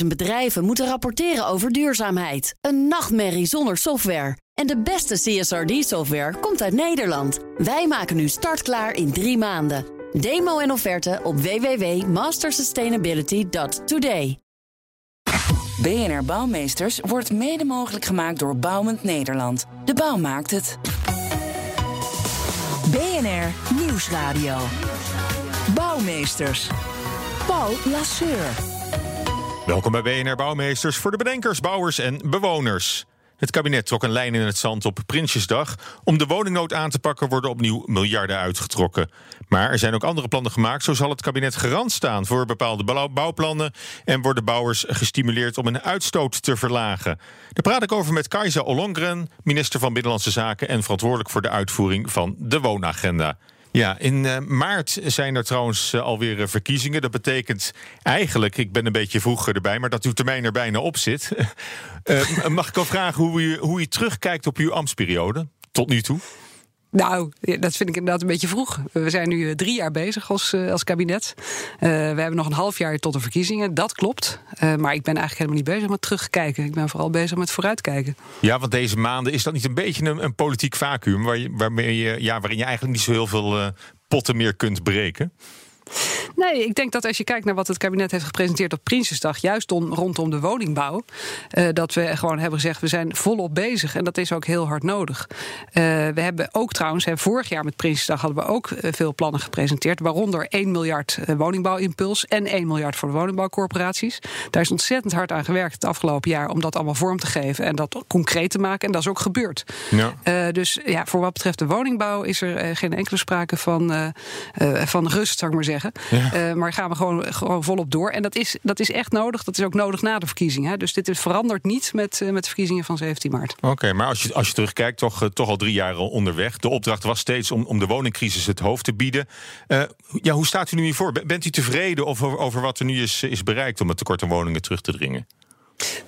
50.000 bedrijven moeten rapporteren over duurzaamheid. Een nachtmerrie zonder software. En de beste CSRD-software komt uit Nederland. Wij maken nu startklaar in drie maanden. Demo en offerte op www.mastersustainability.today. BNR Bouwmeesters wordt mede mogelijk gemaakt door Bouwend Nederland. De bouw maakt het. BNR Nieuwsradio. Bouwmeesters. Paul Lasseur. Welkom bij BNR Bouwmeesters voor de bedenkers, bouwers en bewoners. Het kabinet trok een lijn in het zand op Prinsjesdag. Om de woningnood aan te pakken worden opnieuw miljarden uitgetrokken. Maar er zijn ook andere plannen gemaakt. Zo zal het kabinet garant staan voor bepaalde bouwplannen. En worden bouwers gestimuleerd om hun uitstoot te verlagen. Daar praat ik over met Kajsa Ollongren, minister van Binnenlandse Zaken en verantwoordelijk voor de uitvoering van de woonagenda. Ja, in uh, maart zijn er trouwens uh, alweer uh, verkiezingen. Dat betekent eigenlijk, ik ben een beetje vroeger erbij, maar dat uw termijn er bijna op zit. mag ik al vragen hoe u, hoe u terugkijkt op uw ambtsperiode tot nu toe? Nou, dat vind ik inderdaad een beetje vroeg. We zijn nu drie jaar bezig als, als kabinet. Uh, we hebben nog een half jaar tot de verkiezingen. Dat klopt. Maar ik ben eigenlijk helemaal niet bezig met terugkijken. Ik ben vooral bezig met vooruitkijken. Ja, want deze maanden is dat niet een beetje een, een politiek vacuüm... Waar waarmee je, ja, waarin je eigenlijk niet zo heel veel potten meer kunt breken? Nee, ik denk dat als je kijkt naar wat het kabinet heeft gepresenteerd op Prinsjesdag, juist om, rondom de woningbouw, uh, dat we gewoon hebben gezegd, we zijn volop bezig. En dat is ook heel hard nodig. Uh, we hebben ook trouwens, hè, vorig jaar met Prinsjesdag hadden we ook uh, veel plannen gepresenteerd, waaronder 1 miljard woningbouwimpuls en 1 miljard voor de woningbouwcorporaties. Daar is ontzettend hard aan gewerkt het afgelopen jaar om dat allemaal vorm te geven en dat concreet te maken. En dat is ook gebeurd. Ja. dus ja, voor wat betreft de woningbouw is er geen enkele sprake van, van rust, zou ik maar zeggen. Ja. Uh, maar gaan we gewoon, gewoon volop door. En dat is, dat is echt nodig. Dat is ook nodig na de verkiezingen. Dus dit verandert niet met, uh, met de verkiezingen van 17 maart. Oké, maar als je, als je terugkijkt, toch, uh, toch al drie jaar onderweg. De opdracht was steeds om, om de woningcrisis het hoofd te bieden. ja, hoe staat u nu hiervoor? Bent u tevreden over, over wat er nu is, is bereikt om het tekort aan woningen terug te dringen?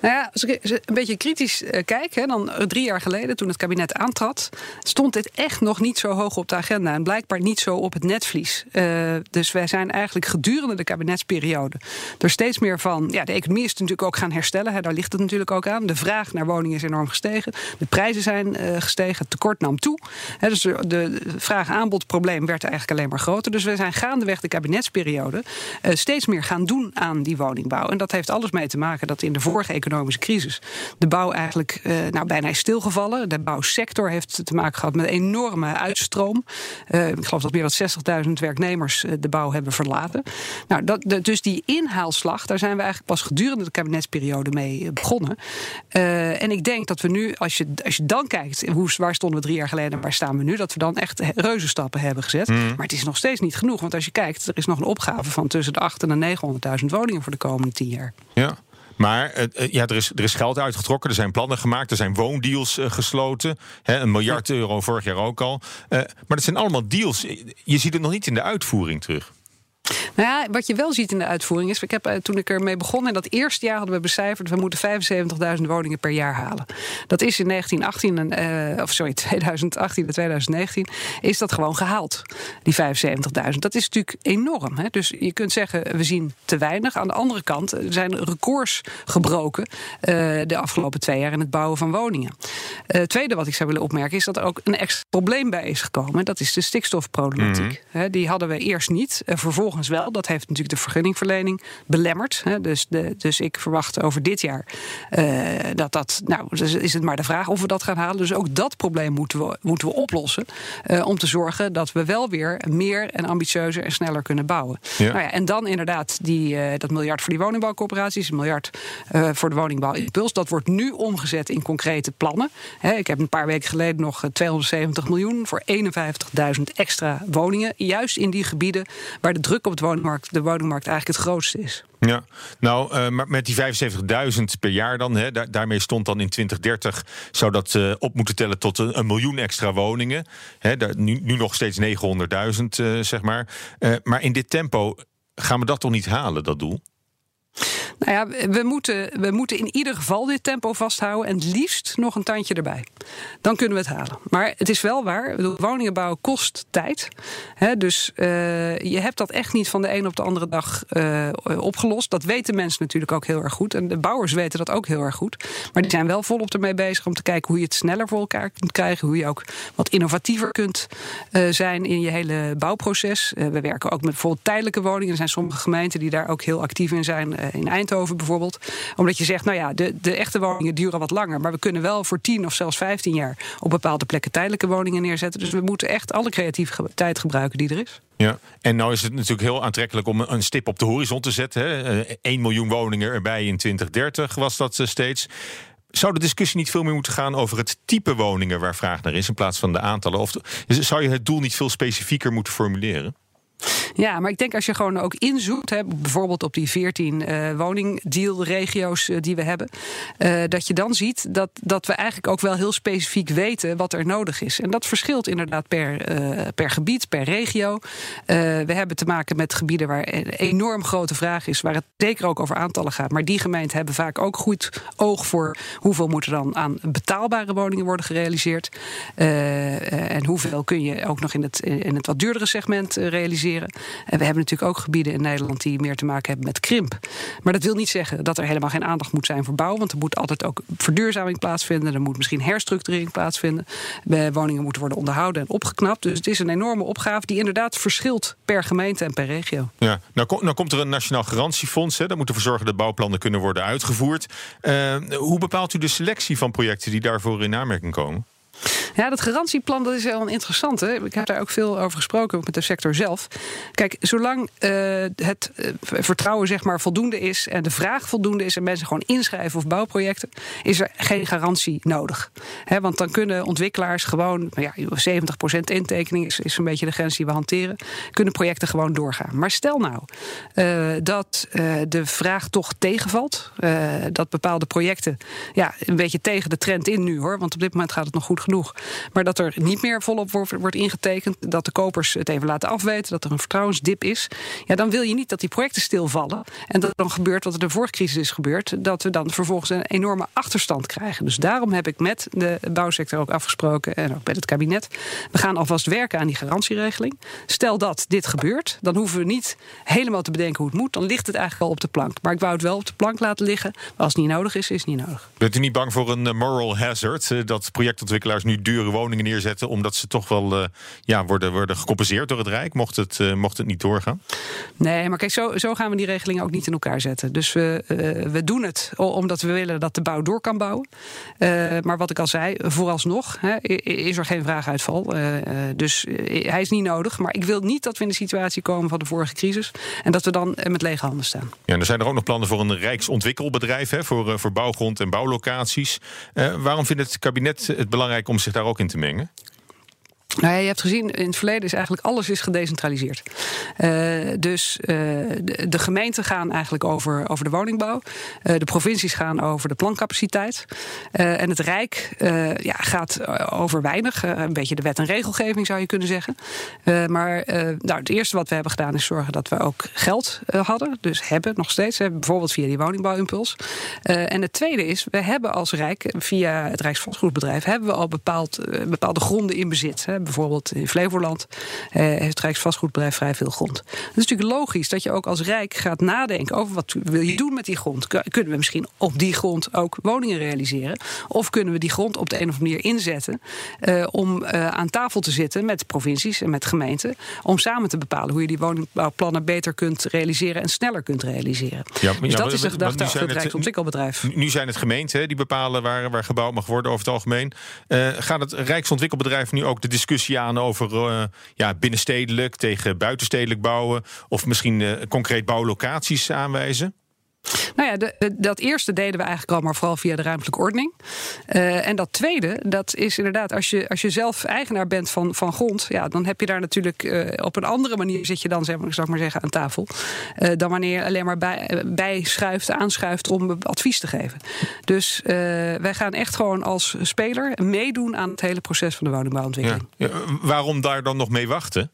Nou ja, als ik een beetje kritisch eh, kijk, hè, dan eh, drie jaar geleden, toen het kabinet aantrad, stond dit echt nog niet zo hoog op de agenda en blijkbaar niet zo op het netvlies. Uh, dus wij zijn eigenlijk gedurende de kabinetsperiode er steeds meer van. Ja, de economie is natuurlijk ook gaan herstellen, hè, daar ligt het natuurlijk ook aan. De vraag naar woningen is enorm gestegen, de prijzen zijn gestegen, het tekort nam toe. Hè, dus de, vraag-aanbod-probleem werd eigenlijk alleen maar groter. Dus we zijn gaandeweg de kabinetsperiode steeds meer gaan doen aan die woningbouw. En dat heeft alles mee te maken dat in de voor vorige economische crisis de bouw eigenlijk uh, nou, bijna is stilgevallen. De bouwsector heeft te maken gehad met een enorme uitstroom. Uh, ik geloof dat meer dan 60.000 werknemers uh, de bouw hebben verlaten. Nou, dat, de, dus die inhaalslag, daar zijn we eigenlijk pas gedurende de kabinetsperiode mee begonnen. en ik denk dat we nu, als je, als je dan kijkt, hoe, waar stonden we drie jaar geleden en waar staan we nu, dat we dan echt reuzenstappen hebben gezet. Mm. Maar het is nog steeds niet genoeg, want als je kijkt, er is nog een opgave van tussen de 8 en de 900.000 woningen voor de komende tien jaar. Ja. Maar uh, ja, er, is, er is geld uitgetrokken, er zijn plannen gemaakt, er zijn woondeals uh, gesloten. Hè, een miljard euro vorig jaar ook al. Maar dat zijn allemaal deals. Je ziet het nog niet in de uitvoering terug. Nou ja, wat je wel ziet in de uitvoering is... Ik heb, toen ik ermee begon, in dat eerste jaar hadden we becijferd... we moeten 75.000 woningen per jaar halen. Dat is in 1918, en, of sorry, 2018 en 2019... is dat gewoon gehaald, die 75.000. Dat is natuurlijk enorm. Hè? Dus je kunt zeggen, we zien te weinig. Aan de andere kant zijn records gebroken... Uh, de afgelopen twee jaar in het bouwen van woningen. Het uh, tweede wat ik zou willen opmerken... is dat er ook een extra probleem bij is gekomen. Dat is de stikstofproblematiek. Mm -hmm. Die hadden we eerst niet, vervolgens wel. Dat heeft natuurlijk de vergunningverlening belemmerd. Hè. Dus, de, dus ik verwacht over dit jaar uh, dat dat. Nou, dus is het maar de vraag of we dat gaan halen. Dus ook dat probleem moeten we, moeten we oplossen. Uh, om te zorgen dat we wel weer meer en ambitieuzer en sneller kunnen bouwen. Ja. Nou ja, en dan inderdaad die, uh, dat miljard voor die woningbouwcorporaties, een miljard voor de woningbouwimpuls. Dat wordt nu omgezet in concrete plannen. Hè, ik heb een paar weken geleden nog 270 miljoen voor 51.000 extra woningen. Juist in die gebieden waar de druk op de woningmarkt, de woningmarkt eigenlijk het grootste is. Ja, nou, uh, maar met die 75.000 per jaar dan, hè, daar, daarmee stond dan in 2030, zou dat uh, op moeten tellen tot een, miljoen extra woningen. Hè, daar, nu, nu nog steeds 900.000, uh, zeg maar. maar in dit tempo gaan we dat toch niet halen, dat doel? Nou ja, we moeten, we moeten in ieder geval dit tempo vasthouden en het liefst nog een tandje erbij. Dan kunnen we het halen. Maar het is wel waar, woningen bouwen kost tijd. dus uh, je hebt dat echt niet van de een op de andere dag uh, opgelost. Dat weten mensen natuurlijk ook heel erg goed. En de bouwers weten dat ook heel erg goed. Maar die zijn wel volop ermee bezig om te kijken hoe je het sneller voor elkaar kunt krijgen. Hoe je ook wat innovatiever kunt uh, zijn in je hele bouwproces. we werken ook met bijvoorbeeld tijdelijke woningen. Er zijn sommige gemeenten die daar ook heel actief in zijn. in Eindhoven bijvoorbeeld. Omdat je zegt, nou ja, de, de echte woningen duren wat langer. Maar we kunnen wel voor 10 of zelfs 15 jaar op bepaalde plekken tijdelijke woningen neerzetten. Dus we moeten echt alle creativiteit gebruiken die er is. Ja, en nou is het natuurlijk heel aantrekkelijk om een stip op de horizon te zetten. Hè. 1 eh, miljoen woningen erbij in 2030 was dat eh, steeds. Zou de discussie niet veel meer moeten gaan over het type woningen waar vraag naar is, in plaats van de aantallen? Of zou je het doel niet veel specifieker moeten formuleren? Ja, maar ik denk als je gewoon ook inzoekt, hè, bijvoorbeeld op die 14 uh, woningdealregio's uh, die we hebben, uh, dat je dan ziet dat, dat we eigenlijk ook wel heel specifiek weten wat er nodig is. En dat verschilt inderdaad per, per gebied, per regio. we hebben te maken met gebieden waar een enorm grote vraag is, waar het zeker ook over aantallen gaat. Maar die gemeenten hebben vaak ook goed oog voor hoeveel moet er dan aan betaalbare woningen worden gerealiseerd. en hoeveel kun je ook nog in het, in het wat duurdere segment realiseren. En we hebben natuurlijk ook gebieden in Nederland die meer te maken hebben met krimp. Maar dat wil niet zeggen dat er helemaal geen aandacht moet zijn voor bouw. Want er moet altijd ook verduurzaming plaatsvinden. Er moet misschien herstructurering plaatsvinden. Woningen moeten worden onderhouden en opgeknapt. Dus het is een enorme opgave die inderdaad verschilt per gemeente en per regio. Ja, nou, nou komt er een nationaal garantiefonds. Hè. Dat moet ervoor zorgen dat bouwplannen kunnen worden uitgevoerd. Uh, hoe bepaalt u de selectie van projecten die daarvoor in aanmerking komen? Ja, dat garantieplan dat is wel een interessante. Ik heb daar ook veel over gesproken, ook met de sector zelf. Kijk, zolang uh, het uh, vertrouwen zeg maar voldoende is en de vraag voldoende is en mensen gewoon inschrijven of bouwprojecten, is er geen garantie nodig. Want dan kunnen ontwikkelaars gewoon, nou ja, 70% intekening is, is een beetje de grens die we hanteren, kunnen projecten gewoon doorgaan. Maar stel nou uh, dat de vraag toch tegenvalt, dat bepaalde projecten ja, een beetje tegen de trend in nu hoor, want op dit moment gaat het nog goed Maar dat er niet meer volop wordt, ingetekend, dat de kopers het even laten afweten, dat er een vertrouwensdip is. Ja, dan wil je niet dat die projecten stilvallen. En dat dan gebeurt wat er de vorige crisis is gebeurd, dat we dan vervolgens een enorme achterstand krijgen. Dus daarom heb ik met de bouwsector ook afgesproken en ook met het kabinet. We gaan alvast werken aan die garantieregeling. Stel dat dit gebeurt, dan hoeven we niet helemaal te bedenken hoe het moet. Dan ligt het eigenlijk al op de plank. Maar ik wou het wel op de plank laten liggen. Als het niet nodig is, is het niet nodig. Bent u niet bang voor een eh, moral hazard? Eh, dat projectontwikkelaars nu dure woningen neerzetten, omdat ze toch wel uh, ja, worden, worden gecompenseerd door het Rijk, mocht het, uh, mocht het niet doorgaan? Nee, maar kijk, zo, zo gaan we die regelingen ook niet in elkaar zetten. Dus we, uh, we doen het omdat we willen dat de bouw door kan bouwen. maar wat ik al zei, vooralsnog hè, is er geen vraaguitval. dus hij is niet nodig. Maar ik wil niet dat we in de situatie komen van de vorige crisis en dat we dan met lege handen staan. Ja, er zijn er ook nog plannen voor een rijksontwikkelbedrijf hè, voor, voor bouwgrond en bouwlocaties. waarom vindt het kabinet het belangrijk om zich daar ook in te mengen? Nou je hebt gezien, in het verleden is eigenlijk alles is gedecentraliseerd. Uh, dus uh, de, gemeenten gaan eigenlijk over, over de woningbouw. Uh, de provincies gaan over de plancapaciteit. en het Rijk ja, gaat over weinig. een beetje de wet en regelgeving zou je kunnen zeggen. maar nou, het eerste wat we hebben gedaan is zorgen dat we ook geld hadden. Dus hebben nog steeds. bijvoorbeeld via die woningbouwimpuls. en het tweede is, we hebben als Rijk, via het Rijksvastgoedbedrijf, hebben we al bepaald, bepaalde gronden in bezit. Hè bijvoorbeeld in Flevoland eh, heeft Rijksvastgoedbedrijf vrij veel grond. Het is natuurlijk logisch dat je ook als Rijk gaat nadenken over wat wil je doen met die grond. Kunnen we misschien op die grond ook woningen realiseren? Of kunnen we die grond op de een of andere manier inzetten uh, om uh, aan tafel te zitten met provincies en met gemeenten om samen te bepalen hoe je die woningbouwplannen beter kunt realiseren en sneller kunt realiseren. Ja, dus dat is de gedachte achter het Rijksontwikkelbedrijf. Nu zijn het gemeenten die bepalen waar, waar gebouwd mag worden over het algemeen. Uh, gaat het Rijksontwikkelbedrijf nu ook de discussie discussie aan over uh, ja, binnenstedelijk tegen buitenstedelijk bouwen. Of misschien uh, concreet bouwlocaties aanwijzen? Nou ja, dat eerste deden we eigenlijk al maar vooral via de ruimtelijke ordening. Uh, en dat tweede, dat is inderdaad, als je, als je zelf eigenaar bent van, van grond, ja, dan heb je daar natuurlijk uh, op een andere manier zit je dan, zeg maar, zal ik maar zeggen, aan tafel. Uh, dan wanneer je alleen maar bij, bijschuift, aanschuift om advies te geven. Dus wij gaan echt gewoon als speler meedoen aan het hele proces van de woningbouwontwikkeling. Waarom daar dan nog mee wachten?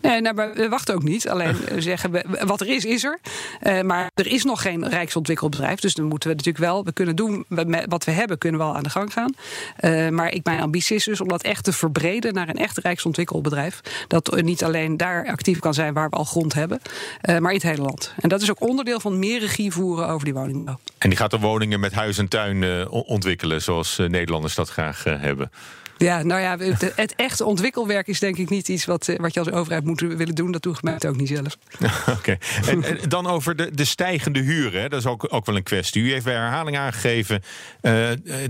Nee, nou, we wachten ook niet. Alleen zeggen we, wat er is, is er. Uh, maar er is nog geen rijksontwikkelbedrijf. Dus dan moeten we natuurlijk wel, we kunnen doen wat we hebben, kunnen we al aan de gang gaan. Uh, maar ik, mijn ambitie is dus om dat echt te verbreden naar een echt rijksontwikkelbedrijf. Dat niet alleen daar actief kan zijn waar we al grond hebben, uh, maar in het hele land. En dat is ook onderdeel van meer regie voeren over die woningbouw. En die gaat de woningen met huis en tuin ontwikkelen, zoals Nederlanders dat graag hebben. Ja, nou ja, het, het echte ontwikkelwerk is denk ik niet iets wat, eh, wat je als overheid moet willen doen. Dat doe ik ook niet zelf. Oké. En, en, dan over de, de stijgende huren. Hè. Dat is ook, ook wel een kwestie. U heeft bij herhaling aangegeven uh,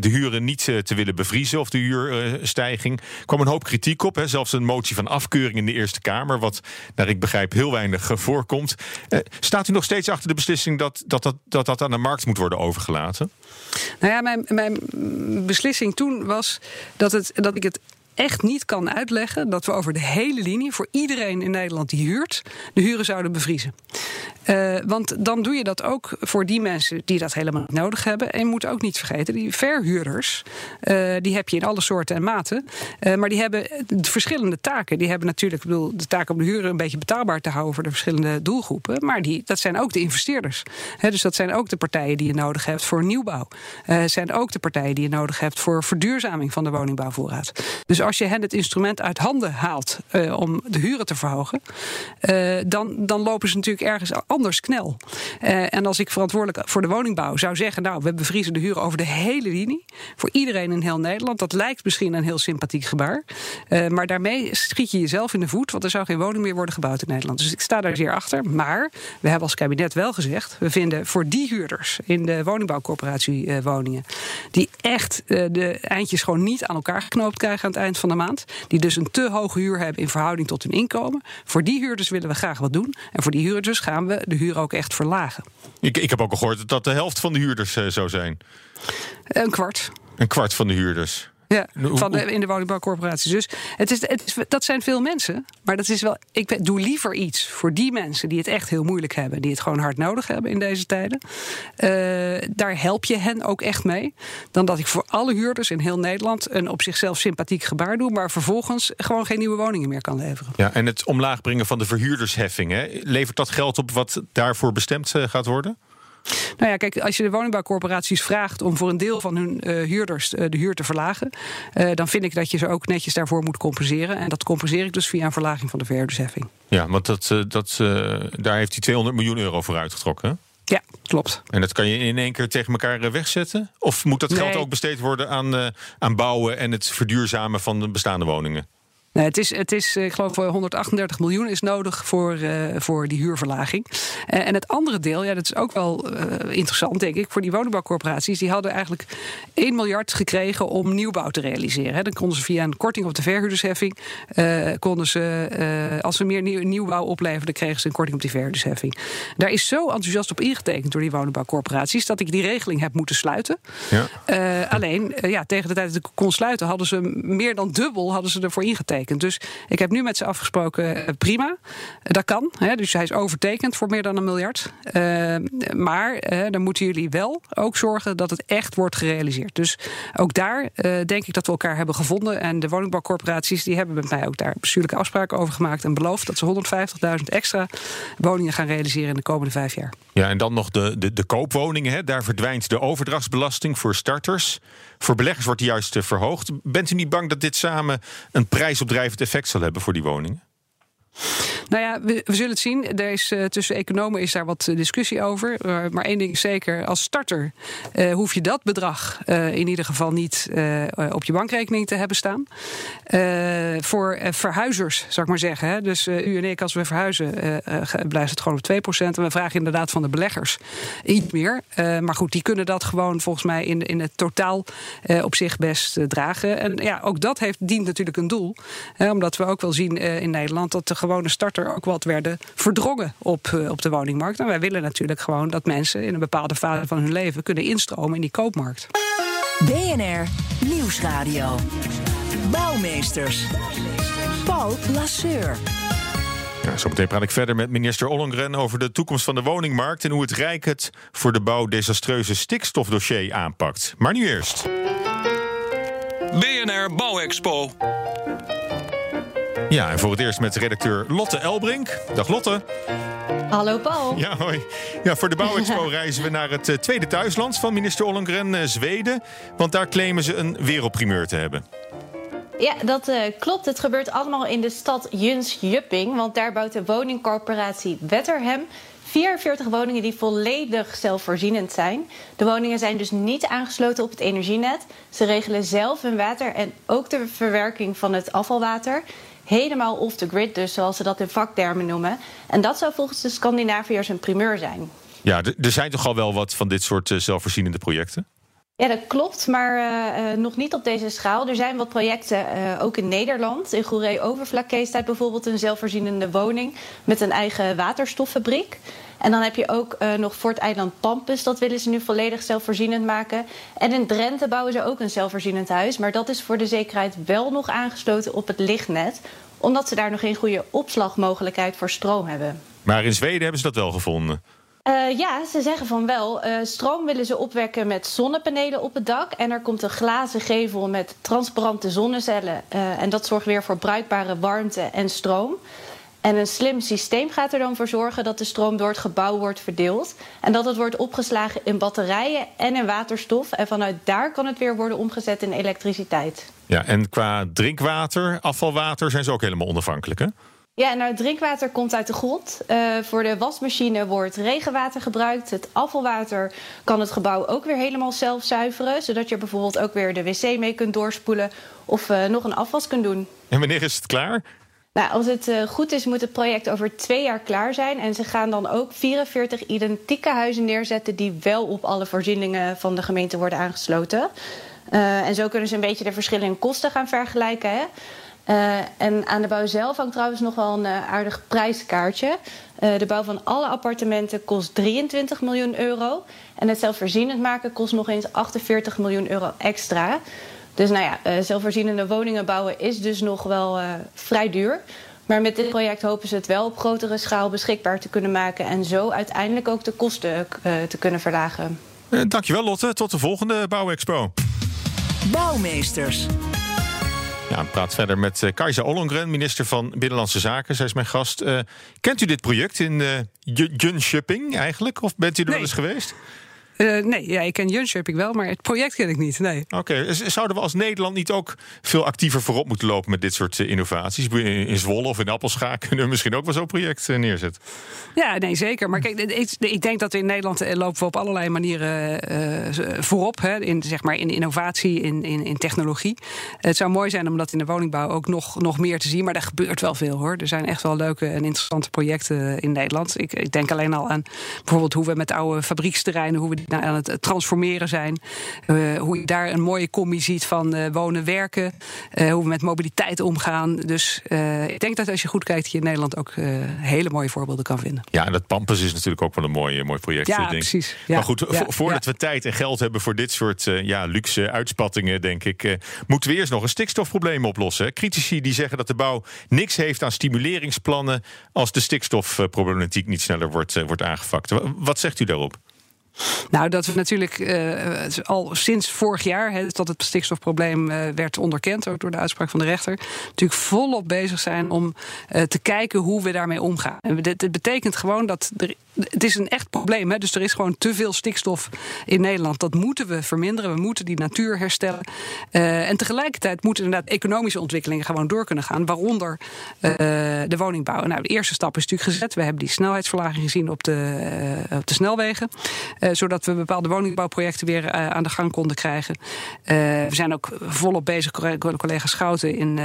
de huren niet te willen bevriezen of de huurstijging. Er kwam een hoop kritiek op. Hè. Zelfs een motie van afkeuring in de Eerste Kamer. Wat, naar ik begrijp, heel weinig voorkomt. Uh, staat u nog steeds achter de beslissing dat dat, dat, dat dat aan de markt moet worden overgelaten? Nou ja, mijn, mijn beslissing toen was dat, het, dat ik het echt niet kan uitleggen dat we over de hele linie voor iedereen in Nederland die huurt, de huren zouden bevriezen. Uh, want dan doe je dat ook voor die mensen die dat helemaal niet nodig hebben. En je moet ook niet vergeten, die verhuurders, uh, die heb je in alle soorten en maten. Uh, maar die hebben verschillende taken. Die hebben natuurlijk ik bedoel, de taak om de huren een beetje betaalbaar te houden voor de verschillende doelgroepen. Maar die, dat zijn ook de investeerders. Dus dat zijn ook de partijen die je nodig hebt voor nieuwbouw. Zijn ook de partijen die je nodig hebt voor verduurzaming van de woningbouwvoorraad. Dus als je hen het instrument uit handen haalt uh, om de huren te verhogen, uh, dan, dan lopen ze natuurlijk ergens anders knel. Uh, en als ik verantwoordelijk voor de woningbouw zou zeggen, nou, we bevriezen de huren over de hele linie, voor iedereen in heel Nederland, dat lijkt misschien een heel sympathiek gebaar. maar daarmee schiet je jezelf in de voet, want er zou geen woning meer worden gebouwd in Nederland. Dus ik sta daar zeer achter. Maar we hebben als kabinet wel gezegd, we vinden voor die huurders in de woningbouwcorporatie woningen, die echt de eindjes gewoon niet aan elkaar geknoopt krijgen aan het eind van de maand. Die dus een te hoge huur hebben in verhouding tot hun inkomen. Voor die huurders willen we graag wat doen. En voor die huurders gaan we de huur ook echt verlagen. Ik, ik heb ook al gehoord dat de helft van de huurders uh, zou zijn. Een kwart. Een kwart van de huurders. Ja, van de, in de woningbouwcorporaties. Dus het is, het is, dat zijn veel mensen. Maar dat is wel, ik doe liever iets voor die mensen die het echt heel moeilijk hebben. Die het gewoon hard nodig hebben in deze tijden. Uh, daar help je hen ook echt mee. Dan dat ik voor alle huurders in heel Nederland een op zichzelf sympathiek gebaar doe. Maar vervolgens gewoon geen nieuwe woningen meer kan leveren. Ja, en het omlaag brengen van de verhuurdersheffing. Hè, levert dat geld op wat daarvoor bestemd eh, gaat worden? Nou ja, kijk, als je de woningbouwcorporaties vraagt om voor een deel van hun uh, huurders uh, de huur te verlagen, uh, dan vind ik dat je ze ook netjes daarvoor moet compenseren. En dat compenseer ik dus via een verlaging van de verhuurdersheffing. Ja, want dat, dat, daar heeft hij 200 miljoen euro voor uitgetrokken. Ja, klopt. En dat kan je in één keer tegen elkaar wegzetten? Of moet dat geld nee. ook besteed worden aan, aan bouwen en het verduurzamen van de bestaande woningen? Nee, het is, het is, ik geloof, 138 miljoen is nodig voor, uh, voor die huurverlaging. En het andere deel, ja, dat is ook wel interessant, denk ik, voor die woningbouwcorporaties. Die hadden eigenlijk 1 miljard gekregen om nieuwbouw te realiseren. Hè. Dan konden ze via een korting op de verhuurdersheffing, konden ze, als ze meer nieuw, nieuwbouw opleverden, kregen ze een korting op die verhuurdersheffing. Daar is zo enthousiast op ingetekend door die woningbouwcorporaties dat ik die regeling heb moeten sluiten. Ja. alleen, ja, tegen de tijd dat ik kon sluiten, hadden ze meer dan dubbel hadden ze ervoor ingetekend. Dus ik heb nu met ze afgesproken, eh, prima, dat kan. Hè, dus hij is overtekend voor meer dan een miljard. Uh, maar dan moeten jullie wel ook zorgen dat het echt wordt gerealiseerd. Dus ook daar denk ik dat we elkaar hebben gevonden. En de woningbouwcorporaties die hebben met mij ook daar bestuurlijke afspraken over gemaakt. En beloofd dat ze 150.000 extra woningen gaan realiseren in de komende vijf jaar. Ja, en dan nog de, de, de koopwoningen. Hè. Daar verdwijnt de overdrachtsbelasting voor starters. Voor beleggers wordt die juist verhoogd. Bent u niet bang dat dit samen een prijsopdrijvend effect zal hebben voor die woningen? Nou ja, we, zullen het zien. Er is, uh, tussen economen is daar wat eh, discussie over. Uh, maar één ding is zeker, als starter hoef je dat bedrag in ieder geval niet op je bankrekening te hebben staan. voor verhuizers, zou ik maar zeggen. Hè. Dus u en ik, als we verhuizen, blijft het gewoon op 2%. En we vragen inderdaad van de beleggers iets meer. maar goed, die kunnen dat gewoon volgens mij in, in het totaal op zich best dragen. En ja, ook dat heeft, dient natuurlijk een doel. omdat we ook wel zien in Nederland dat de gewone starter er ook wat werden verdrongen op, uh, op de woningmarkt. En wij willen natuurlijk gewoon dat mensen in een bepaalde fase van hun leven kunnen instromen in die koopmarkt. BNR Nieuwsradio. Bouwmeesters. Paul Lasseur. Ja, zometeen praat ik verder met minister Ollongren over de toekomst van de woningmarkt en hoe het Rijk het voor de bouw desastreuze stikstofdossier aanpakt. Maar nu eerst. BNR Bouwexpo. Ja, en voor het eerst met redacteur Lotte Elbrink. Dag Lotte. Hallo Paul. Ja, hoi. Ja, voor de Bouwexpo reizen we naar het eh, tweede thuisland van minister Ollongren, eh, Zweden. Want daar claimen ze een wereldprimeur te hebben. Ja, dat uh, klopt. Het gebeurt allemaal in de stad Jönköping. Want daar bouwt de woningcorporatie Wetterhem 44 woningen die volledig zelfvoorzienend zijn. De woningen zijn dus niet aangesloten op het energienet. Ze regelen zelf hun water en ook de verwerking van het afvalwater. Helemaal off the grid, dus zoals ze dat in vaktermen noemen. En dat zou volgens de Scandinaviërs een primeur zijn. Ja, er zijn toch al wel wat van dit soort eh, zelfvoorzienende projecten? Ja, dat klopt, maar uh, nog niet op deze schaal. Er zijn wat projecten, uh, ook in Nederland. In Goeree Overflakkee staat bijvoorbeeld een zelfvoorzienende woning met een eigen waterstoffabriek. En dan heb je ook uh, nog Fort Eiland Pampus, dat willen ze nu volledig zelfvoorzienend maken. En in Drenthe bouwen ze ook een zelfvoorzienend huis, maar dat is voor de zekerheid wel nog aangesloten op het lichtnet, omdat ze daar nog geen goede opslagmogelijkheid voor stroom hebben. Maar in Zweden hebben ze dat wel gevonden. Uh, ja, ze zeggen van wel. Uh, stroom willen ze opwekken met zonnepanelen op het dak. En er komt een glazen gevel met transparante zonnecellen. Uh, en dat zorgt weer voor bruikbare warmte en stroom. En een slim systeem gaat er dan voor zorgen dat de stroom door het gebouw wordt verdeeld. En dat het wordt opgeslagen in batterijen en in waterstof. En vanuit daar kan het weer worden omgezet in elektriciteit. Ja, en qua drinkwater, afvalwater zijn ze ook helemaal onafhankelijk, hè? Ja, nou, het drinkwater komt uit de grond. Uh, voor de wasmachine wordt regenwater gebruikt. Het afvalwater kan het gebouw ook weer helemaal zelf zuiveren. Zodat je bijvoorbeeld ook weer de wc mee kunt doorspoelen of uh, nog een afwas kunt doen. En wanneer is het klaar? Nou, als het uh, goed is, moet het project over twee jaar klaar zijn. En ze gaan dan ook 44 identieke huizen neerzetten die wel op alle voorzieningen van de gemeente worden aangesloten. en zo kunnen ze een beetje de verschillen in kosten gaan vergelijken. Hè? Uh, en aan de bouw zelf hangt trouwens nog wel een aardig prijskaartje. De bouw van alle appartementen kost 23 miljoen euro. En het zelfvoorzienend maken kost nog eens 48 miljoen euro extra. Dus nou ja, zelfvoorzienende woningen bouwen is dus nog wel vrij duur. Maar met dit project hopen ze het wel op grotere schaal beschikbaar te kunnen maken. En zo uiteindelijk ook de kosten te kunnen verlagen. dankjewel Lotte, tot de volgende Bouwexpo. Bouwmeesters. Ja, ik praat verder met uh, Kajsa Ollongren, minister van Binnenlandse Zaken. Zij is mijn gast. Uh, kent u dit project in uh, Jönköping eigenlijk? Of bent u er nee. wel eens geweest? Uh, nee, ja, ik ken Jönköping wel, maar het project ken ik niet. Nee. Oké, okay. zouden we als Nederland niet ook veel actiever voorop moeten lopen met dit soort uh, innovaties? In Zwolle of in Appelscha kunnen we misschien ook wel zo'n project uh, neerzetten. Ja, nee, zeker. Maar kijk, ik, ik denk dat we in Nederland lopen we op allerlei manieren voorop. Hè, in, zeg maar, in innovatie, in, in, in technologie. Het zou mooi zijn om dat in de woningbouw ook nog, nog meer te zien. Maar er gebeurt wel veel hoor. Er zijn echt wel leuke en interessante projecten in Nederland. Ik, ik denk alleen al aan bijvoorbeeld hoe we met oude fabrieksterreinen, hoe we nou, aan het transformeren zijn. Uh, hoe je daar een mooie combi ziet van uh, wonen, werken. Uh, hoe we met mobiliteit omgaan. Dus ik denk dat als je goed kijkt, je in Nederland ook hele mooie voorbeelden kan vinden. Ja, en dat Pampus is natuurlijk ook wel een mooi, mooi project. Ja, denk. precies. Ja, maar goed, ja, voordat ja. we tijd en geld hebben voor dit soort ja, luxe uitspattingen, denk ik, moeten we eerst nog een stikstofprobleem oplossen. Critici die zeggen dat de bouw niks heeft aan stimuleringsplannen als de stikstofproblematiek niet sneller wordt, wordt aangepakt. Wat zegt u daarop? Nou, dat we natuurlijk uh, al sinds vorig jaar, dat het stikstofprobleem uh, werd onderkend, ook door de uitspraak van de rechter, natuurlijk volop bezig zijn om uh, te kijken hoe we daarmee omgaan. En dit, betekent gewoon dat er, het is een echt probleem, hè, dus er is gewoon te veel stikstof in Nederland. Dat moeten we verminderen, we moeten die natuur herstellen. en tegelijkertijd moeten inderdaad economische ontwikkelingen gewoon door kunnen gaan, waaronder de woningbouw. Nou, de eerste stap is natuurlijk gezet. We hebben die snelheidsverlaging gezien op de, op de snelwegen. Uh, zodat we bepaalde woningbouwprojecten weer uh, aan de gang konden krijgen. Uh, we zijn ook volop bezig, collega Schouten, in,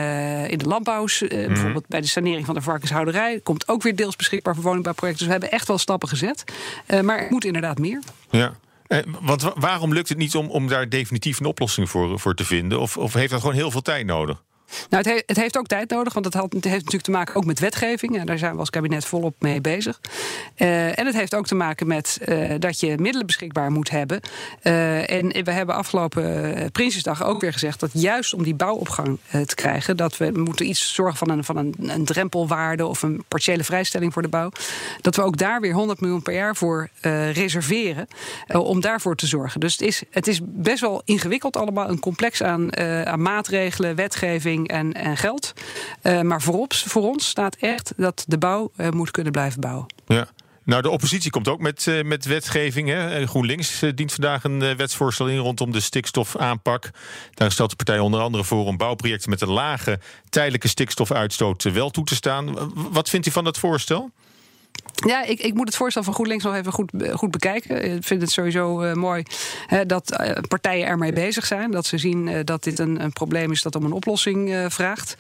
in de landbouws. Mm. Bijvoorbeeld bij de sanering van de varkenshouderij. Komt ook weer deels beschikbaar voor woningbouwprojecten. Dus we hebben echt wel stappen gezet. maar er moet inderdaad meer. Ja. want waarom lukt het niet om, om daar definitief een oplossing voor, voor te vinden? Of, of heeft dat gewoon heel veel tijd nodig? Nou, het, he het, heeft ook tijd nodig, want het, het, heeft natuurlijk te maken ook met wetgeving. En daar zijn we als kabinet volop mee bezig. Uh, en het heeft ook te maken met uh, dat je middelen beschikbaar moet hebben. Uh, en we hebben afgelopen Prinsjesdag ook weer gezegd dat juist om die bouwopgang te krijgen, dat we moeten iets zorgen van een, van een, een drempelwaarde of een partiële vrijstelling voor de bouw. Dat we ook daar weer 100 miljoen per jaar voor reserveren om daarvoor te zorgen. Dus het is, het is best wel ingewikkeld allemaal, een complex aan, aan maatregelen, wetgeving en, en geld. maar voorop, voor ons staat echt dat de bouw moet kunnen blijven bouwen. Ja. Nou, de oppositie komt ook met, uh, met wetgeving. Hè. GroenLinks dient vandaag een wetsvoorstel in rondom de stikstofaanpak. Daar stelt de partij onder andere voor om bouwprojecten met een lage tijdelijke stikstofuitstoot wel toe te staan. Wat vindt u van dat voorstel? Ja, ik, ik moet het voorstel van GroenLinks nog even goed, goed bekijken. Ik vind het sowieso uh, mooi hè, dat uh, partijen ermee bezig zijn. Dat ze zien dat dit een, een, probleem is dat om een oplossing vraagt.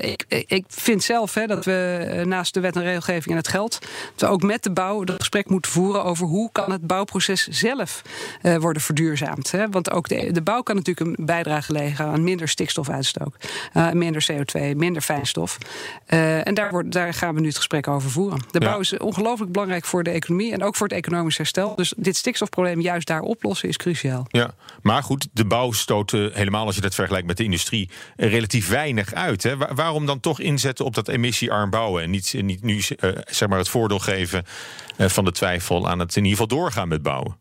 Ik, ik, vind zelf hè, dat we naast de wet en regelgeving en het geld... we ook met de bouw dat gesprek moeten voeren over... hoe kan het bouwproces zelf worden verduurzaamd. Hè? Want ook de, de bouw kan natuurlijk een bijdrage leveren aan minder stikstofuitstoot. minder CO2, minder fijnstof. en daar, daar gaan we nu het gesprek over voeren. De bouw is ongelooflijk belangrijk voor de economie en ook voor het economisch herstel. Dus dit stikstofprobleem juist daar oplossen is cruciaal. Ja, maar goed, de bouw stoot helemaal als je dat vergelijkt met de industrie relatief weinig uit. Hè? waarom dan toch inzetten op dat emissiearm bouwen en niet, niet nu uh, zeg maar het voordeel geven van de twijfel aan het in ieder geval doorgaan met bouwen?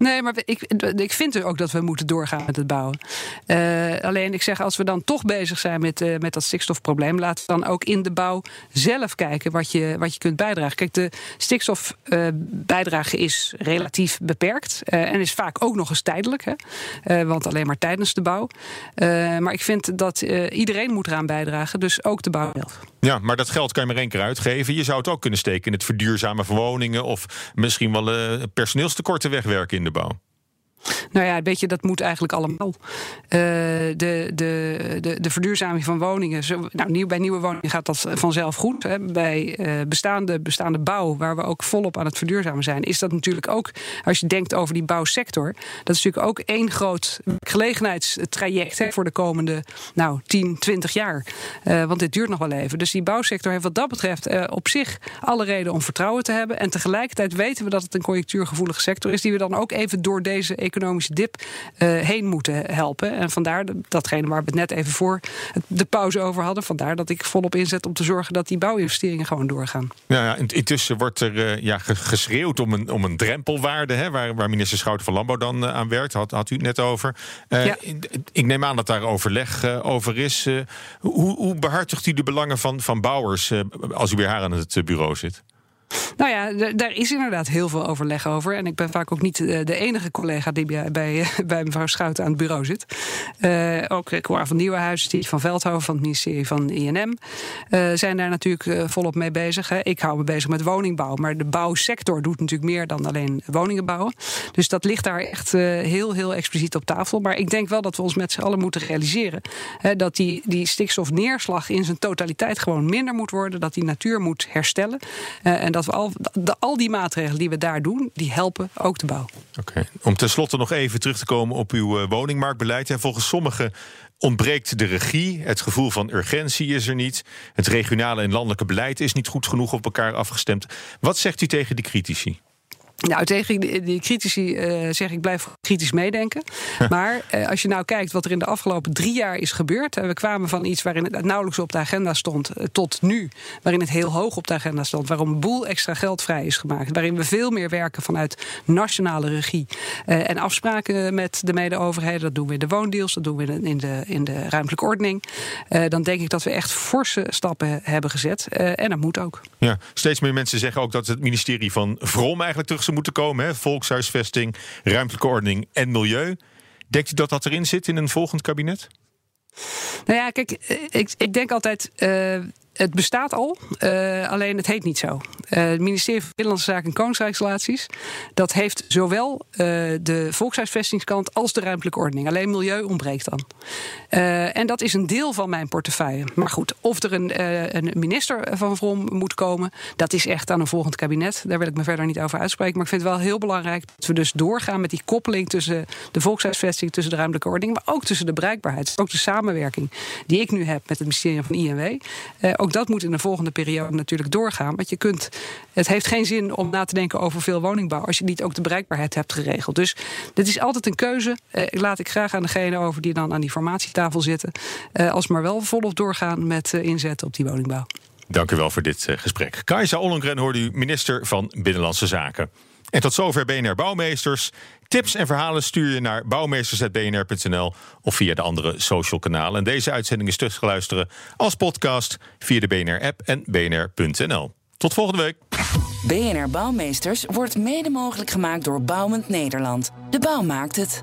Nee, maar ik, ik vind ook dat we moeten doorgaan met het bouwen. Uh, alleen ik zeg, als we dan toch bezig zijn met, uh, met dat stikstofprobleem, laten we dan ook in de bouw zelf kijken wat je, wat je kunt bijdragen. Kijk, de stikstofbijdrage uh, is relatief beperkt en is vaak ook nog eens tijdelijk, hè? want alleen maar tijdens de bouw. maar ik vind dat iedereen moet eraan bijdragen, dus ook de bouw zelf. Ja, maar dat geld kan je maar één keer uitgeven. Je zou het ook kunnen steken in het verduurzamen van woningen of misschien wel personeelstekorten wegwerken in de bouw. Nou ja, weet je, dat moet eigenlijk allemaal. Uh, de, de, de, de verduurzaming van woningen. Nou, nieuw, bij nieuwe woningen gaat dat vanzelf goed. Hè. Bij uh, bestaande, bestaande bouw, waar we ook volop aan het verduurzamen zijn, is dat natuurlijk ook, als je denkt over die bouwsector, dat is natuurlijk ook één groot gelegenheidstraject hè, voor de komende nou, 10, 20 jaar. Uh, want dit duurt nog wel even. Dus die bouwsector heeft wat dat betreft op zich alle reden om vertrouwen te hebben. En tegelijkertijd weten we dat het een conjunctuurgevoelige sector is, die we dan ook even door deze economische dip uh, heen moeten helpen. En vandaar datgene waar we het net even voor de pauze over hadden. Vandaar dat ik volop inzet om te zorgen dat die bouwinvesteringen gewoon doorgaan. Ja, ja intussen wordt er uh, ja, geschreeuwd om een, om een drempelwaarde, hè, waar, waar minister Schouten van Landbouw dan uh, aan werkt. Had, had u het net over. Ja. Ik neem aan dat daar overleg over is. hoe, hoe behartigt u de belangen van, van bouwers als u weer haar aan het bureau zit? Nou ja, daar is inderdaad heel veel overleg over. En ik ben vaak ook niet de enige collega die bij, bij, mevrouw Schouten aan het bureau zit. Uh, ook Cora van Nieuwenhuizen, die van Veldhoven van het ministerie van INM, uh, zijn daar natuurlijk volop mee bezig. Hè. Ik hou me bezig met woningbouw, maar de bouwsector doet natuurlijk meer dan alleen woningen bouwen. Dus dat ligt daar echt heel, heel expliciet op tafel. Maar ik denk wel dat we ons met z'n allen moeten realiseren hè, dat die, die stikstofneerslag in zijn totaliteit gewoon minder moet worden, dat die natuur moet herstellen. en dat dat we al, de, al die maatregelen die we daar doen, die helpen ook de bouw. Oké. Om tenslotte nog even terug te komen op uw uh, woningmarktbeleid. En volgens sommigen ontbreekt de regie, het gevoel van urgentie is er niet, het regionale en landelijke beleid is niet goed genoeg op elkaar afgestemd. Wat zegt u tegen die critici? Nou, tegen die, critici uh, zeg ik blijf kritisch meedenken. maar uh, als je nou kijkt wat er in de afgelopen drie jaar is gebeurd. Uh, we kwamen van iets waarin het nauwelijks op de agenda stond. tot nu, waarin het heel hoog op de agenda stond. Waarom een boel extra geld vrij is gemaakt. Waarin we veel meer werken vanuit nationale regie. en afspraken met de mede-overheden. Dat doen we in de woondeals, dat doen we in de, in de ruimtelijke ordening. dan denk ik dat we echt forse stappen hebben gezet. en dat moet ook. Ja, steeds meer mensen zeggen ook dat het ministerie van Vrom eigenlijk terug moeten komen. Hè? Volkshuisvesting, ruimtelijke ordening en milieu. Denkt u dat dat erin zit in een volgend kabinet? Nou ja, kijk, ik, ik denk altijd. Uh, het bestaat al, uh, alleen het heet niet zo. Uh, het ministerie van Binnenlandse Zaken en Koningsrijksrelaties... dat heeft zowel uh, de volkshuisvestingskant als de ruimtelijke ordening. Alleen milieu ontbreekt dan. en dat is een deel van mijn portefeuille. Maar goed, of er een, een minister van Vrom moet komen... dat is echt aan een volgend kabinet. Daar wil ik me verder niet over uitspreken. Maar ik vind het wel heel belangrijk dat we dus doorgaan... met die koppeling tussen de volkshuisvesting... tussen de ruimtelijke ordening... maar ook tussen de bereikbaarheid. Ook de samenwerking die ik nu heb met het ministerie van INW... ook dat moet in de volgende periode natuurlijk doorgaan. Want je kunt, het heeft geen zin om na te denken over veel woningbouw als je niet ook de bereikbaarheid hebt geregeld. Dus dit is altijd een keuze. Eh, laat ik graag aan degene over die dan aan die formatietafel zitten. Eh, als maar wel volop doorgaan met uh, inzetten op die woningbouw. Dank u wel voor dit uh, gesprek. Kajsa Ollengren hoorde u minister van Binnenlandse Zaken. En tot zover BNR Bouwmeesters. Tips en verhalen stuur je naar bouwmeesters.bnr.nl of via de andere social kanalen. En deze uitzending is terug te luisteren als podcast via de BNR-app en bnr.nl. Tot volgende week. BNR Bouwmeesters wordt mede mogelijk gemaakt door Bouwend Nederland. De bouw maakt het.